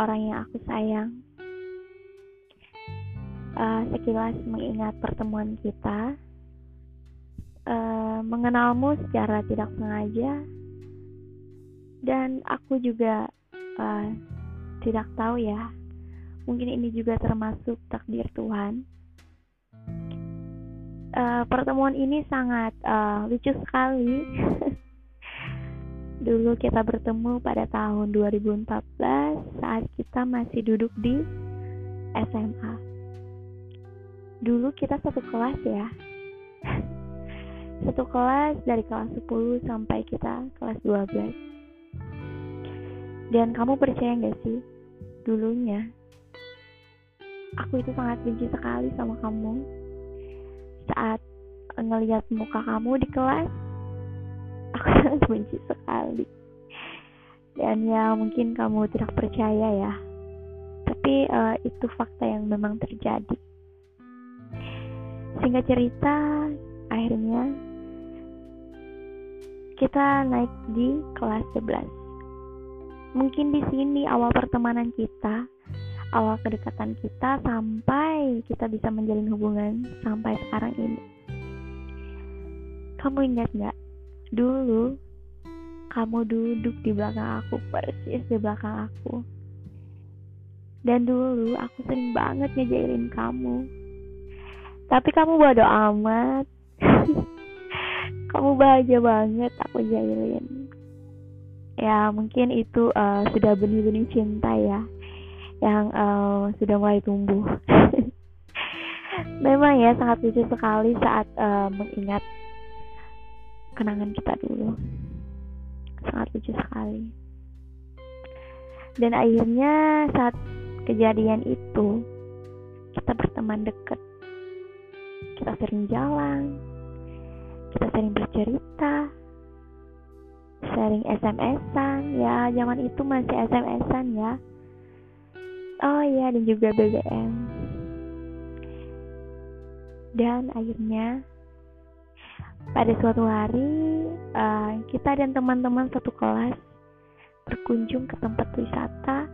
orang yang aku sayang. Uh, sekilas mengingat pertemuan kita, uh, mengenalmu secara tidak sengaja, dan aku juga uh, tidak tahu ya, mungkin ini juga termasuk takdir Tuhan. Uh, pertemuan ini sangat uh, lucu sekali. Dulu kita bertemu pada tahun 2014 saat kita masih duduk di SMA. Dulu kita satu kelas ya. Satu kelas dari kelas 10 sampai kita kelas 12. Dan kamu percaya gak sih? Dulunya aku itu sangat benci sekali sama kamu. Saat ngelihat muka kamu di kelas, aku sangat benci sekali. Dan ya mungkin kamu tidak percaya ya. Tapi uh, itu fakta yang memang terjadi. Singkat cerita akhirnya kita naik di kelas 11 mungkin di sini awal pertemanan kita awal kedekatan kita sampai kita bisa menjalin hubungan sampai sekarang ini. Kamu ingat nggak Dulu, kamu duduk di belakang aku, persis di belakang aku. Dan dulu aku sering banget ngejailin kamu. Tapi kamu bodo amat. kamu bahagia banget aku jailin. Ya mungkin itu uh, sudah benih-benih cinta ya. Yang uh, sudah mulai tumbuh. Memang ya sangat lucu sekali saat uh, mengingat kenangan kita dulu. Sangat lucu sekali. Dan akhirnya saat kejadian itu kita berteman dekat kita sering jalan kita sering bercerita sering SMS-an ya zaman itu masih SMS-an ya. Oh iya dan juga BBM dan akhirnya pada suatu hari, uh, kita dan teman-teman satu kelas berkunjung ke tempat wisata,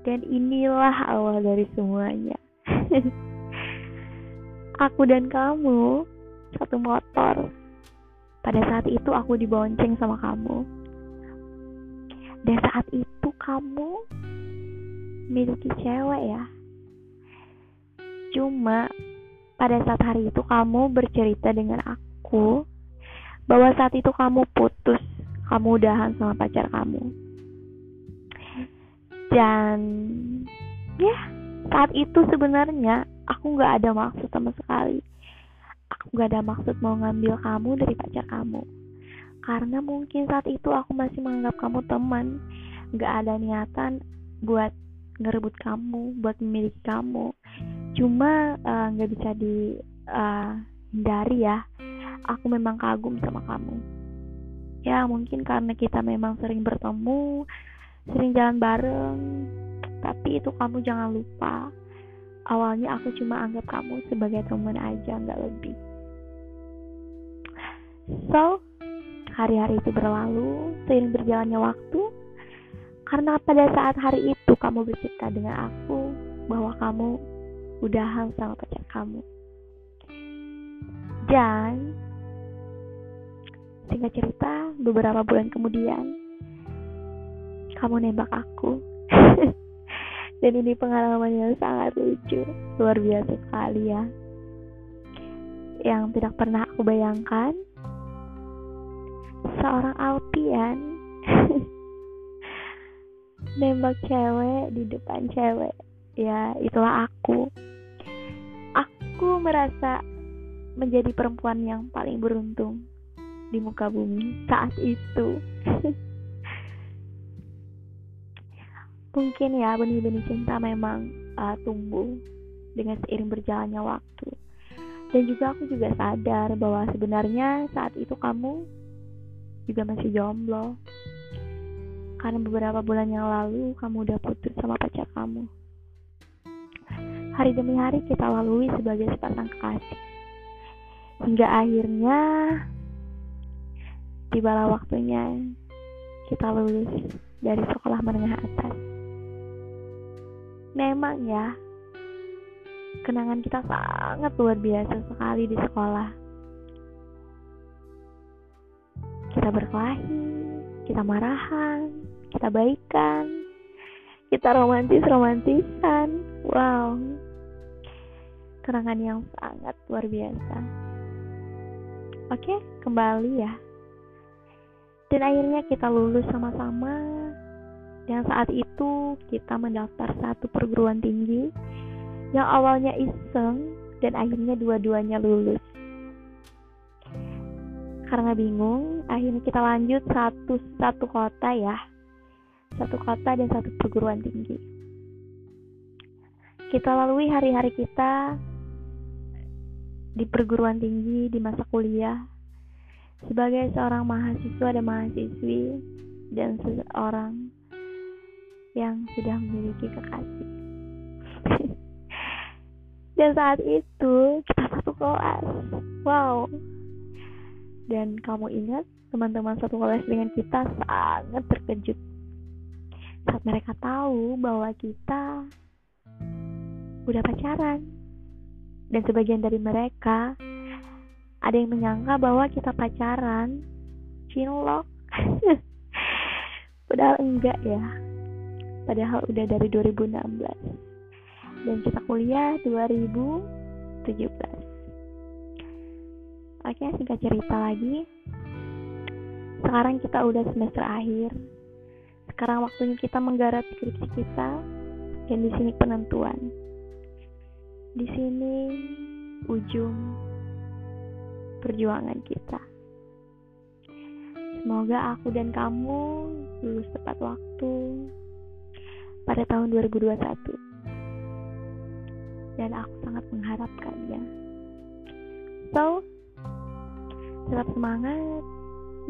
dan inilah awal dari semuanya. aku dan kamu satu motor. Pada saat itu aku dibonceng sama kamu. Dan saat itu kamu miliki cewek ya. Cuma pada saat hari itu kamu bercerita dengan aku bahwa saat itu kamu putus, kamu udahan sama pacar kamu. Dan ya, saat itu sebenarnya aku gak ada maksud sama sekali. Aku gak ada maksud mau ngambil kamu dari pacar kamu. Karena mungkin saat itu aku masih menganggap kamu teman. Gak ada niatan buat ngerebut kamu, buat memiliki kamu cuma eh, nggak uh, bisa dihindari uh, ya. Aku memang kagum sama kamu. Ya mungkin karena kita memang sering bertemu sering jalan bareng tapi itu kamu jangan lupa. Awalnya aku cuma anggap kamu sebagai teman aja nggak lebih. So hari-hari itu berlalu seiring berjalannya waktu karena pada saat hari itu kamu bercerita dengan aku bahwa kamu udahan sama pacar kamu. Dan singkat cerita, beberapa bulan kemudian kamu nembak aku. Dan ini pengalaman yang sangat lucu, luar biasa sekali ya. Yang tidak pernah aku bayangkan, seorang Alpian nembak cewek di depan cewek. Ya, itulah aku aku merasa menjadi perempuan yang paling beruntung di muka bumi saat itu. Mungkin ya benih-benih cinta memang uh, tumbuh dengan seiring berjalannya waktu. Dan juga aku juga sadar bahwa sebenarnya saat itu kamu juga masih jomblo. Karena beberapa bulan yang lalu kamu udah putus sama pacar kamu. Hari demi hari kita lalui sebagai sepasang kekasih. Hingga akhirnya tibalah waktunya kita lulus dari sekolah menengah atas. memang ya kenangan kita sangat luar biasa sekali di sekolah kita berkelahi kita marahan kita baikan kita romantis romantisan wow kenangan yang sangat luar biasa oke kembali ya dan akhirnya kita lulus sama-sama dan saat itu kita mendaftar satu perguruan tinggi yang awalnya iseng dan akhirnya dua-duanya lulus. Karena bingung, akhirnya kita lanjut satu satu kota ya, satu kota dan satu perguruan tinggi. Kita lalui hari-hari kita di perguruan tinggi di masa kuliah sebagai seorang mahasiswa dan mahasiswi dan seseorang yang sudah memiliki kekasih. dan saat itu kita satu kelas. Wow. Dan kamu ingat teman-teman satu kelas dengan kita sangat terkejut saat mereka tahu bahwa kita udah pacaran. Dan sebagian dari mereka ada yang menyangka bahwa kita pacaran, cinlok. Padahal enggak ya. Padahal udah dari 2016 dan kita kuliah 2017 oke singkat cerita lagi. Sekarang kita udah semester akhir. Sekarang waktunya kita menggarap skripsi kita dan di sini penentuan di sini ujung perjuangan kita. Semoga aku dan kamu lulus tepat waktu pada tahun 2021 dan aku sangat mengharapkannya so tetap semangat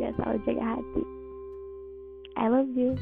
dan selalu jaga hati. I love you